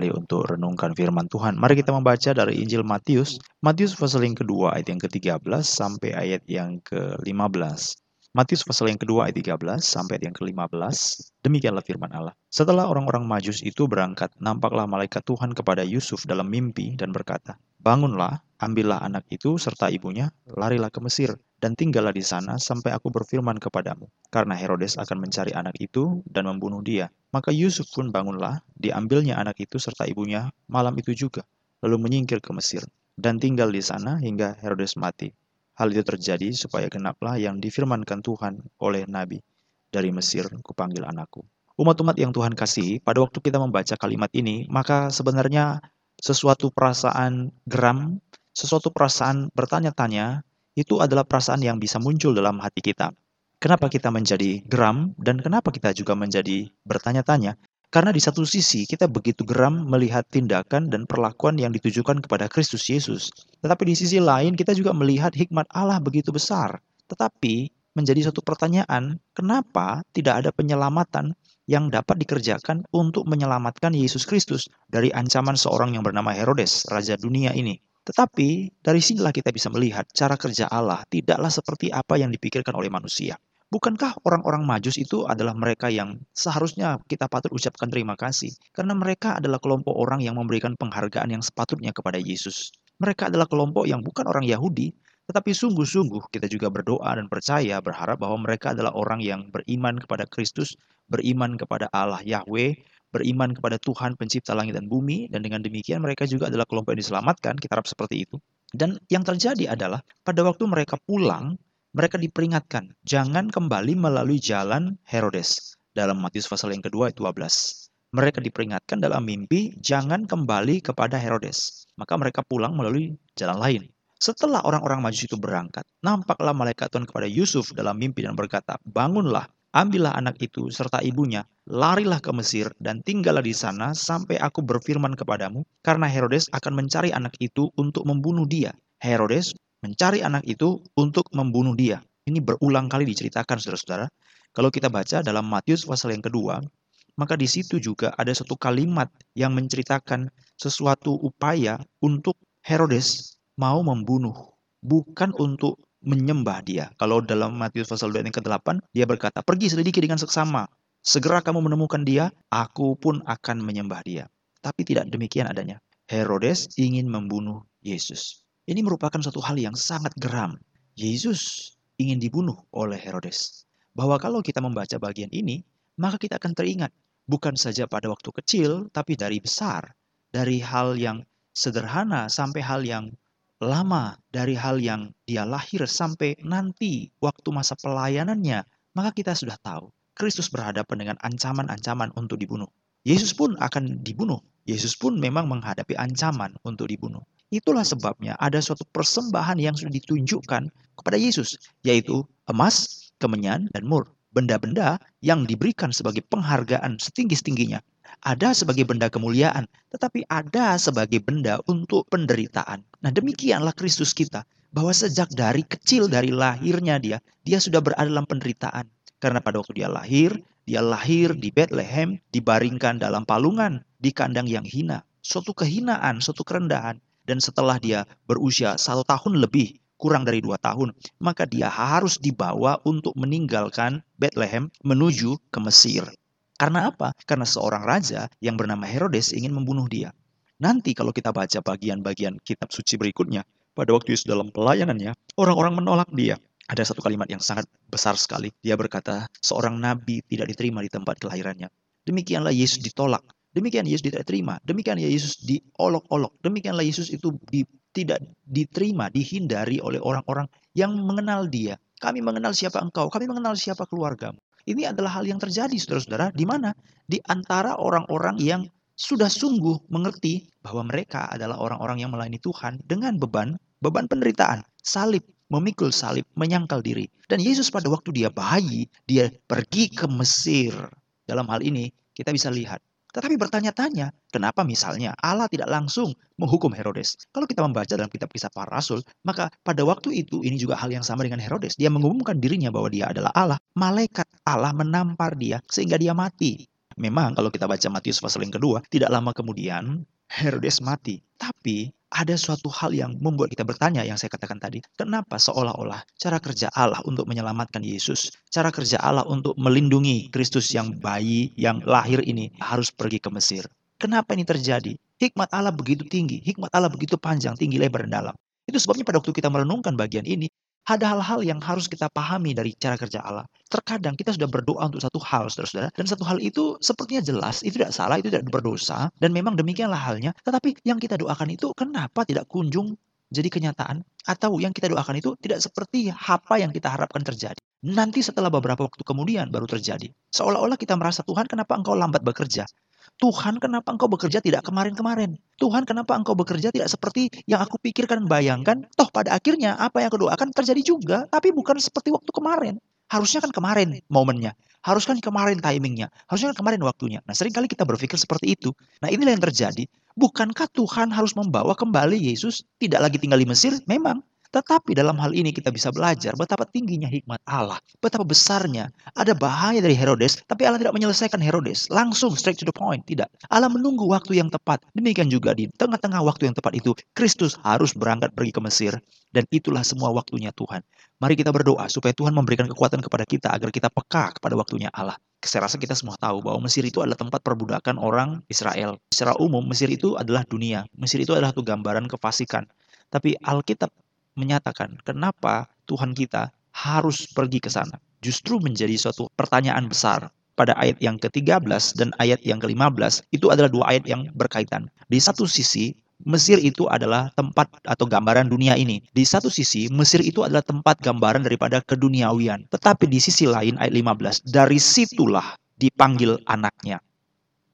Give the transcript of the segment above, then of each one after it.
kembali untuk renungkan firman Tuhan. Mari kita membaca dari Injil Matius, Matius pasal yang kedua ayat yang ke-13 sampai ayat yang ke-15. Matius pasal yang kedua ayat 13 sampai ayat yang ke-15. Demikianlah firman Allah. Setelah orang-orang Majus itu berangkat, nampaklah malaikat Tuhan kepada Yusuf dalam mimpi dan berkata, "Bangunlah, ambillah anak itu serta ibunya, larilah ke Mesir dan tinggallah di sana sampai aku berfirman kepadamu, karena Herodes akan mencari anak itu dan membunuh dia." Maka Yusuf pun bangunlah, diambilnya anak itu serta ibunya malam itu juga, lalu menyingkir ke Mesir dan tinggal di sana hingga Herodes mati. Hal itu terjadi supaya genaplah yang difirmankan Tuhan oleh Nabi. Dari Mesir kupanggil anakku. Umat-umat yang Tuhan kasih, pada waktu kita membaca kalimat ini, maka sebenarnya sesuatu perasaan geram, sesuatu perasaan bertanya-tanya, itu adalah perasaan yang bisa muncul dalam hati kita. Kenapa kita menjadi geram dan kenapa kita juga menjadi bertanya-tanya? Karena di satu sisi kita begitu geram melihat tindakan dan perlakuan yang ditujukan kepada Kristus Yesus. Tetapi di sisi lain kita juga melihat hikmat Allah begitu besar. Tetapi menjadi satu pertanyaan, kenapa tidak ada penyelamatan yang dapat dikerjakan untuk menyelamatkan Yesus Kristus dari ancaman seorang yang bernama Herodes, raja dunia ini? Tetapi dari sinilah kita bisa melihat cara kerja Allah tidaklah seperti apa yang dipikirkan oleh manusia. Bukankah orang-orang Majus itu adalah mereka yang seharusnya kita patut ucapkan terima kasih? Karena mereka adalah kelompok orang yang memberikan penghargaan yang sepatutnya kepada Yesus. Mereka adalah kelompok yang bukan orang Yahudi, tetapi sungguh-sungguh kita juga berdoa dan percaya berharap bahwa mereka adalah orang yang beriman kepada Kristus, beriman kepada Allah Yahweh, beriman kepada Tuhan pencipta langit dan bumi, dan dengan demikian mereka juga adalah kelompok yang diselamatkan, kita harap seperti itu. Dan yang terjadi adalah pada waktu mereka pulang, mereka diperingatkan, jangan kembali melalui jalan Herodes. Dalam Matius pasal yang kedua ayat 12. Mereka diperingatkan dalam mimpi, jangan kembali kepada Herodes. Maka mereka pulang melalui jalan lain. Setelah orang-orang Majus itu berangkat, nampaklah malaikat Tuhan kepada Yusuf dalam mimpi dan berkata, Bangunlah, ambillah anak itu serta ibunya, larilah ke Mesir dan tinggallah di sana sampai aku berfirman kepadamu, karena Herodes akan mencari anak itu untuk membunuh dia. Herodes mencari anak itu untuk membunuh dia. Ini berulang kali diceritakan saudara-saudara. Kalau kita baca dalam Matius pasal yang kedua, maka di situ juga ada satu kalimat yang menceritakan sesuatu upaya untuk Herodes mau membunuh, bukan untuk menyembah dia. Kalau dalam Matius pasal 2 yang ke-8, dia berkata, pergi selidiki dengan seksama. Segera kamu menemukan dia, aku pun akan menyembah dia. Tapi tidak demikian adanya. Herodes ingin membunuh Yesus. Ini merupakan suatu hal yang sangat geram. Yesus ingin dibunuh oleh Herodes. Bahwa kalau kita membaca bagian ini, maka kita akan teringat bukan saja pada waktu kecil, tapi dari besar. Dari hal yang sederhana sampai hal yang lama, dari hal yang dia lahir sampai nanti waktu masa pelayanannya, maka kita sudah tahu Kristus berhadapan dengan ancaman-ancaman untuk dibunuh. Yesus pun akan dibunuh. Yesus pun memang menghadapi ancaman untuk dibunuh. Itulah sebabnya ada suatu persembahan yang sudah ditunjukkan kepada Yesus, yaitu emas, kemenyan, dan mur. Benda-benda yang diberikan sebagai penghargaan setinggi-tingginya. Ada sebagai benda kemuliaan, tetapi ada sebagai benda untuk penderitaan. Nah demikianlah Kristus kita, bahwa sejak dari kecil, dari lahirnya dia, dia sudah berada dalam penderitaan. Karena pada waktu dia lahir, dia lahir di Bethlehem, dibaringkan dalam palungan, di kandang yang hina. Suatu kehinaan, suatu kerendahan. Dan setelah dia berusia satu tahun lebih, kurang dari dua tahun, maka dia harus dibawa untuk meninggalkan Bethlehem menuju ke Mesir. Karena apa? Karena seorang raja yang bernama Herodes ingin membunuh dia. Nanti kalau kita baca bagian-bagian kitab suci berikutnya, pada waktu Yesus dalam pelayanannya, orang-orang menolak dia. Ada satu kalimat yang sangat besar sekali. Dia berkata, seorang nabi tidak diterima di tempat kelahirannya. Demikianlah Yesus ditolak Demikian Yesus tidak terima. Demikian ya Yesus diolok-olok. Demikianlah Yesus itu di, tidak diterima, dihindari oleh orang-orang yang mengenal dia. Kami mengenal siapa engkau, kami mengenal siapa keluargamu. Ini adalah hal yang terjadi saudara-saudara di mana? Di antara orang-orang yang sudah sungguh mengerti bahwa mereka adalah orang-orang yang melayani Tuhan dengan beban, beban penderitaan, salib, memikul salib, menyangkal diri. Dan Yesus pada waktu dia bayi, dia pergi ke Mesir. Dalam hal ini kita bisa lihat tetapi bertanya-tanya, kenapa misalnya Allah tidak langsung menghukum Herodes? Kalau kita membaca dalam kitab kisah para rasul, maka pada waktu itu ini juga hal yang sama dengan Herodes. Dia mengumumkan dirinya bahwa dia adalah Allah. Malaikat Allah menampar dia sehingga dia mati. Memang kalau kita baca Matius pasal yang kedua, tidak lama kemudian Herodes mati. Tapi ada suatu hal yang membuat kita bertanya yang saya katakan tadi. Kenapa seolah-olah cara kerja Allah untuk menyelamatkan Yesus, cara kerja Allah untuk melindungi Kristus yang bayi, yang lahir ini harus pergi ke Mesir? Kenapa ini terjadi? Hikmat Allah begitu tinggi, hikmat Allah begitu panjang, tinggi, lebar, dan dalam. Itu sebabnya pada waktu kita merenungkan bagian ini, ada hal-hal yang harus kita pahami dari cara kerja Allah. Terkadang kita sudah berdoa untuk satu hal, saudara-saudara, dan satu hal itu sepertinya jelas, itu tidak salah, itu tidak berdosa, dan memang demikianlah halnya. Tetapi yang kita doakan itu kenapa tidak kunjung jadi kenyataan? Atau yang kita doakan itu tidak seperti apa yang kita harapkan terjadi? Nanti setelah beberapa waktu kemudian baru terjadi. Seolah-olah kita merasa Tuhan kenapa engkau lambat bekerja? Tuhan kenapa engkau bekerja tidak kemarin-kemarin? Tuhan kenapa engkau bekerja tidak seperti yang aku pikirkan bayangkan? Toh pada akhirnya apa yang aku doakan terjadi juga, tapi bukan seperti waktu kemarin. Harusnya kan kemarin momennya. Harusnya kan kemarin timingnya. Harusnya kan kemarin waktunya. Nah sering kali kita berpikir seperti itu. Nah inilah yang terjadi. Bukankah Tuhan harus membawa kembali Yesus tidak lagi tinggal di Mesir? Memang. Tetapi dalam hal ini kita bisa belajar betapa tingginya hikmat Allah. Betapa besarnya. Ada bahaya dari Herodes, tapi Allah tidak menyelesaikan Herodes. Langsung straight to the point. Tidak. Allah menunggu waktu yang tepat. Demikian juga di tengah-tengah waktu yang tepat itu, Kristus harus berangkat pergi ke Mesir. Dan itulah semua waktunya Tuhan. Mari kita berdoa supaya Tuhan memberikan kekuatan kepada kita agar kita peka kepada waktunya Allah. Saya rasa kita semua tahu bahwa Mesir itu adalah tempat perbudakan orang Israel. Secara umum, Mesir itu adalah dunia. Mesir itu adalah satu gambaran kefasikan. Tapi Alkitab menyatakan kenapa Tuhan kita harus pergi ke sana. Justru menjadi suatu pertanyaan besar pada ayat yang ke-13 dan ayat yang ke-15 itu adalah dua ayat yang berkaitan. Di satu sisi Mesir itu adalah tempat atau gambaran dunia ini. Di satu sisi, Mesir itu adalah tempat gambaran daripada keduniawian. Tetapi di sisi lain, ayat 15, dari situlah dipanggil anaknya.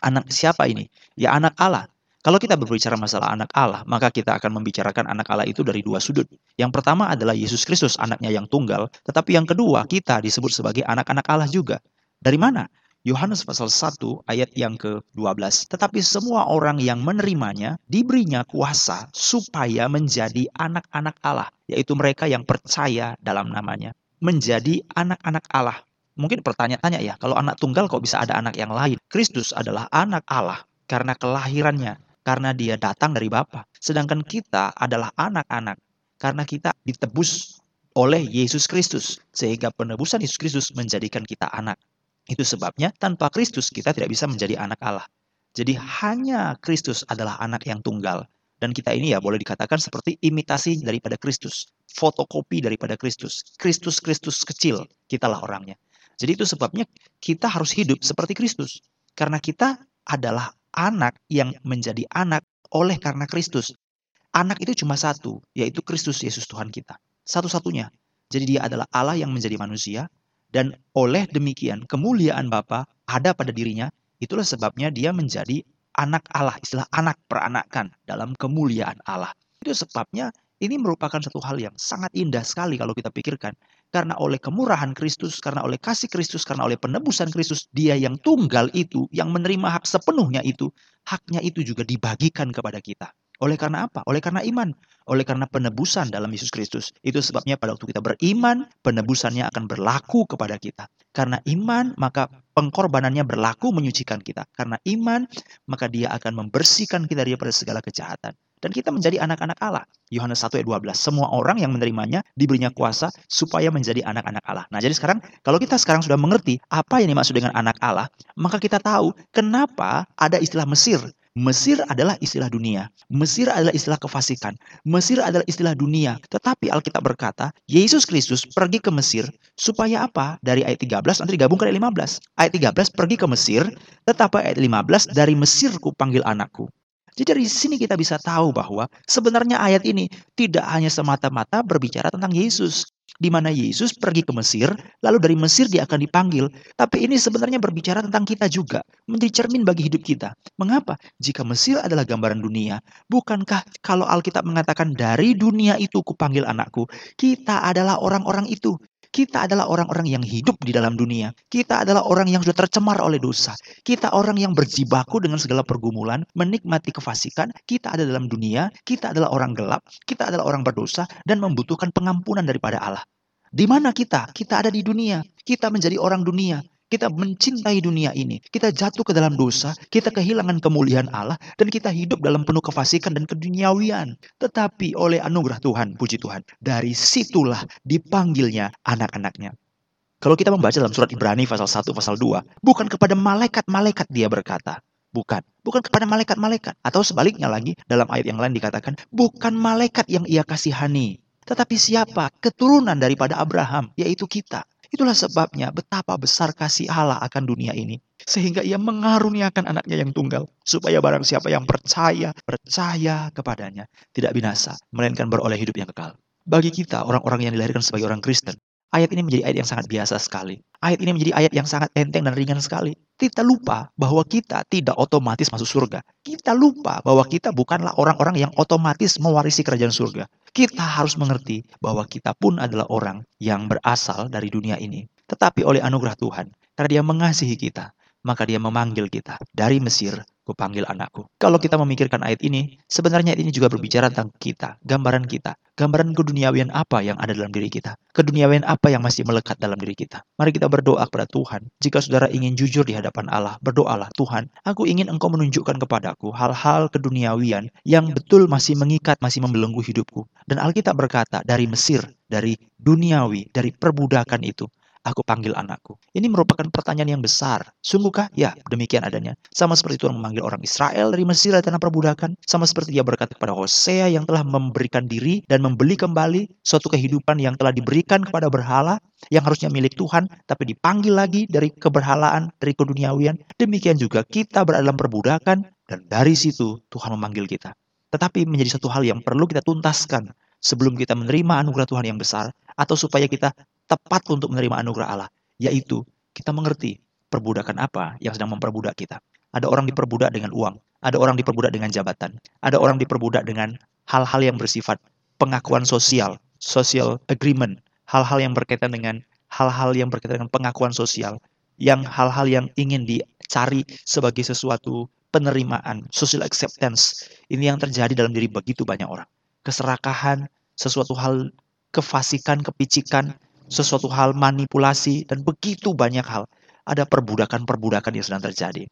Anak siapa ini? Ya anak Allah. Kalau kita berbicara masalah anak Allah, maka kita akan membicarakan anak Allah itu dari dua sudut. Yang pertama adalah Yesus Kristus, anaknya yang tunggal. Tetapi yang kedua, kita disebut sebagai anak-anak Allah juga. Dari mana? Yohanes pasal 1 ayat yang ke-12. Tetapi semua orang yang menerimanya diberinya kuasa supaya menjadi anak-anak Allah, yaitu mereka yang percaya dalam namanya. Menjadi anak-anak Allah. Mungkin pertanyaan ya, kalau anak tunggal kok bisa ada anak yang lain? Kristus adalah anak Allah karena kelahirannya karena dia datang dari Bapa. Sedangkan kita adalah anak-anak karena kita ditebus oleh Yesus Kristus sehingga penebusan Yesus Kristus menjadikan kita anak. Itu sebabnya tanpa Kristus kita tidak bisa menjadi anak Allah. Jadi hanya Kristus adalah anak yang tunggal dan kita ini ya boleh dikatakan seperti imitasi daripada Kristus, fotokopi daripada Kristus. Kristus Kristus kecil, kitalah orangnya. Jadi itu sebabnya kita harus hidup seperti Kristus karena kita adalah anak yang menjadi anak oleh karena Kristus. Anak itu cuma satu, yaitu Kristus Yesus Tuhan kita. Satu-satunya. Jadi dia adalah Allah yang menjadi manusia dan oleh demikian kemuliaan Bapa ada pada dirinya. Itulah sebabnya dia menjadi anak Allah, istilah anak peranakan dalam kemuliaan Allah. Itu sebabnya ini merupakan satu hal yang sangat indah sekali kalau kita pikirkan. Karena oleh kemurahan Kristus, karena oleh kasih Kristus, karena oleh penebusan Kristus, dia yang tunggal itu, yang menerima hak sepenuhnya itu, haknya itu juga dibagikan kepada kita. Oleh karena apa? Oleh karena iman. Oleh karena penebusan dalam Yesus Kristus. Itu sebabnya pada waktu kita beriman, penebusannya akan berlaku kepada kita. Karena iman, maka pengkorbanannya berlaku menyucikan kita. Karena iman, maka dia akan membersihkan kita daripada segala kejahatan dan kita menjadi anak-anak Allah. Yohanes 1 ayat 12. Semua orang yang menerimanya diberinya kuasa supaya menjadi anak-anak Allah. Nah, jadi sekarang kalau kita sekarang sudah mengerti apa yang dimaksud dengan anak Allah, maka kita tahu kenapa ada istilah Mesir. Mesir adalah istilah dunia. Mesir adalah istilah kefasikan. Mesir adalah istilah dunia. Tetapi Alkitab berkata, Yesus Kristus pergi ke Mesir supaya apa? Dari ayat 13 nanti digabung ke ayat 15. Ayat 13 pergi ke Mesir, tetapi ayat 15 dari Mesir ku panggil anakku. Jadi dari sini kita bisa tahu bahwa sebenarnya ayat ini tidak hanya semata-mata berbicara tentang Yesus. Di mana Yesus pergi ke Mesir, lalu dari Mesir dia akan dipanggil. Tapi ini sebenarnya berbicara tentang kita juga, menjadi cermin bagi hidup kita. Mengapa? Jika Mesir adalah gambaran dunia, bukankah kalau Alkitab mengatakan dari dunia itu kupanggil anakku, kita adalah orang-orang itu. Kita adalah orang-orang yang hidup di dalam dunia. Kita adalah orang yang sudah tercemar oleh dosa. Kita orang yang berjibaku dengan segala pergumulan, menikmati kefasikan. Kita ada dalam dunia, kita adalah orang gelap, kita adalah orang berdosa dan membutuhkan pengampunan daripada Allah. Di mana kita? Kita ada di dunia. Kita menjadi orang dunia. Kita mencintai dunia ini, kita jatuh ke dalam dosa, kita kehilangan kemuliaan Allah, dan kita hidup dalam penuh kefasikan dan keduniawian. Tetapi oleh anugerah Tuhan, puji Tuhan, dari situlah dipanggilnya anak-anaknya. Kalau kita membaca dalam surat Ibrani pasal 1 pasal 2, bukan kepada malaikat-malaikat dia berkata, Bukan. Bukan kepada malaikat-malaikat. Atau sebaliknya lagi, dalam ayat yang lain dikatakan, bukan malaikat yang ia kasihani. Tetapi siapa? Keturunan daripada Abraham, yaitu kita. Itulah sebabnya betapa besar kasih Allah akan dunia ini. Sehingga ia mengaruniakan anaknya yang tunggal. Supaya barang siapa yang percaya, percaya kepadanya. Tidak binasa, melainkan beroleh hidup yang kekal. Bagi kita, orang-orang yang dilahirkan sebagai orang Kristen, Ayat ini menjadi ayat yang sangat biasa sekali. Ayat ini menjadi ayat yang sangat enteng dan ringan sekali. Kita lupa bahwa kita tidak otomatis masuk surga. Kita lupa bahwa kita bukanlah orang-orang yang otomatis mewarisi kerajaan surga. Kita harus mengerti bahwa kita pun adalah orang yang berasal dari dunia ini. Tetapi oleh anugerah Tuhan, karena dia mengasihi kita, maka dia memanggil kita dari Mesir panggil anakku. Kalau kita memikirkan ayat ini, sebenarnya ayat ini juga berbicara tentang kita, gambaran kita, gambaran keduniawian apa yang ada dalam diri kita, keduniawian apa yang masih melekat dalam diri kita. Mari kita berdoa kepada Tuhan. Jika saudara ingin jujur di hadapan Allah, berdoalah, Tuhan, aku ingin Engkau menunjukkan kepadaku hal-hal keduniawian yang betul masih mengikat, masih membelenggu hidupku. Dan Alkitab berkata, dari Mesir, dari duniawi, dari perbudakan itu, aku panggil anakku. Ini merupakan pertanyaan yang besar. Sungguhkah? Ya, demikian adanya. Sama seperti Tuhan memanggil orang Israel dari Mesir dari tanah perbudakan. Sama seperti dia berkata kepada Hosea yang telah memberikan diri dan membeli kembali suatu kehidupan yang telah diberikan kepada berhala yang harusnya milik Tuhan, tapi dipanggil lagi dari keberhalaan, dari keduniawian. Demikian juga kita berada dalam perbudakan dan dari situ Tuhan memanggil kita. Tetapi menjadi satu hal yang perlu kita tuntaskan sebelum kita menerima anugerah Tuhan yang besar atau supaya kita tepat untuk menerima anugerah Allah, yaitu kita mengerti perbudakan apa yang sedang memperbudak kita. Ada orang diperbudak dengan uang, ada orang diperbudak dengan jabatan, ada orang diperbudak dengan hal-hal yang bersifat pengakuan sosial, social agreement, hal-hal yang berkaitan dengan hal-hal yang berkaitan dengan pengakuan sosial, yang hal-hal yang ingin dicari sebagai sesuatu penerimaan, social acceptance. Ini yang terjadi dalam diri begitu banyak orang. Keserakahan, sesuatu hal kefasikan, kepicikan, sesuatu hal manipulasi, dan begitu banyak hal. Ada perbudakan-perbudakan yang sedang terjadi.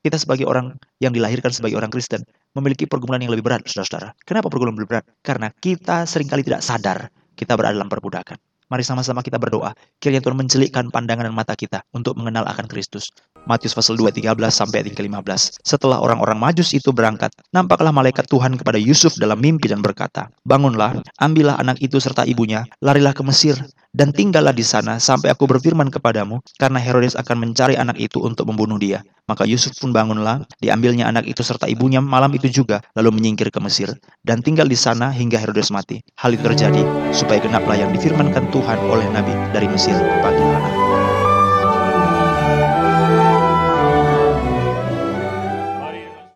Kita sebagai orang yang dilahirkan sebagai orang Kristen memiliki pergumulan yang lebih berat, saudara-saudara. Kenapa pergumulan lebih berat? Karena kita sering kali tidak sadar kita berada dalam perbudakan. Mari sama-sama kita berdoa. Kiranya Tuhan mencelikkan pandangan dan mata kita untuk mengenal akan Kristus. Matius pasal 2, 13 sampai ayat ke-15. Setelah orang-orang majus itu berangkat, nampaklah malaikat Tuhan kepada Yusuf dalam mimpi dan berkata, Bangunlah, ambillah anak itu serta ibunya, larilah ke Mesir, dan tinggallah di sana sampai aku berfirman kepadamu, karena Herodes akan mencari anak itu untuk membunuh dia. Maka Yusuf pun bangunlah, diambilnya anak itu serta ibunya malam itu juga, lalu menyingkir ke Mesir, dan tinggal di sana hingga Herodes mati. Hal itu terjadi supaya genaplah yang difirmankan Tuhan oleh Nabi dari Mesir, panggil anak.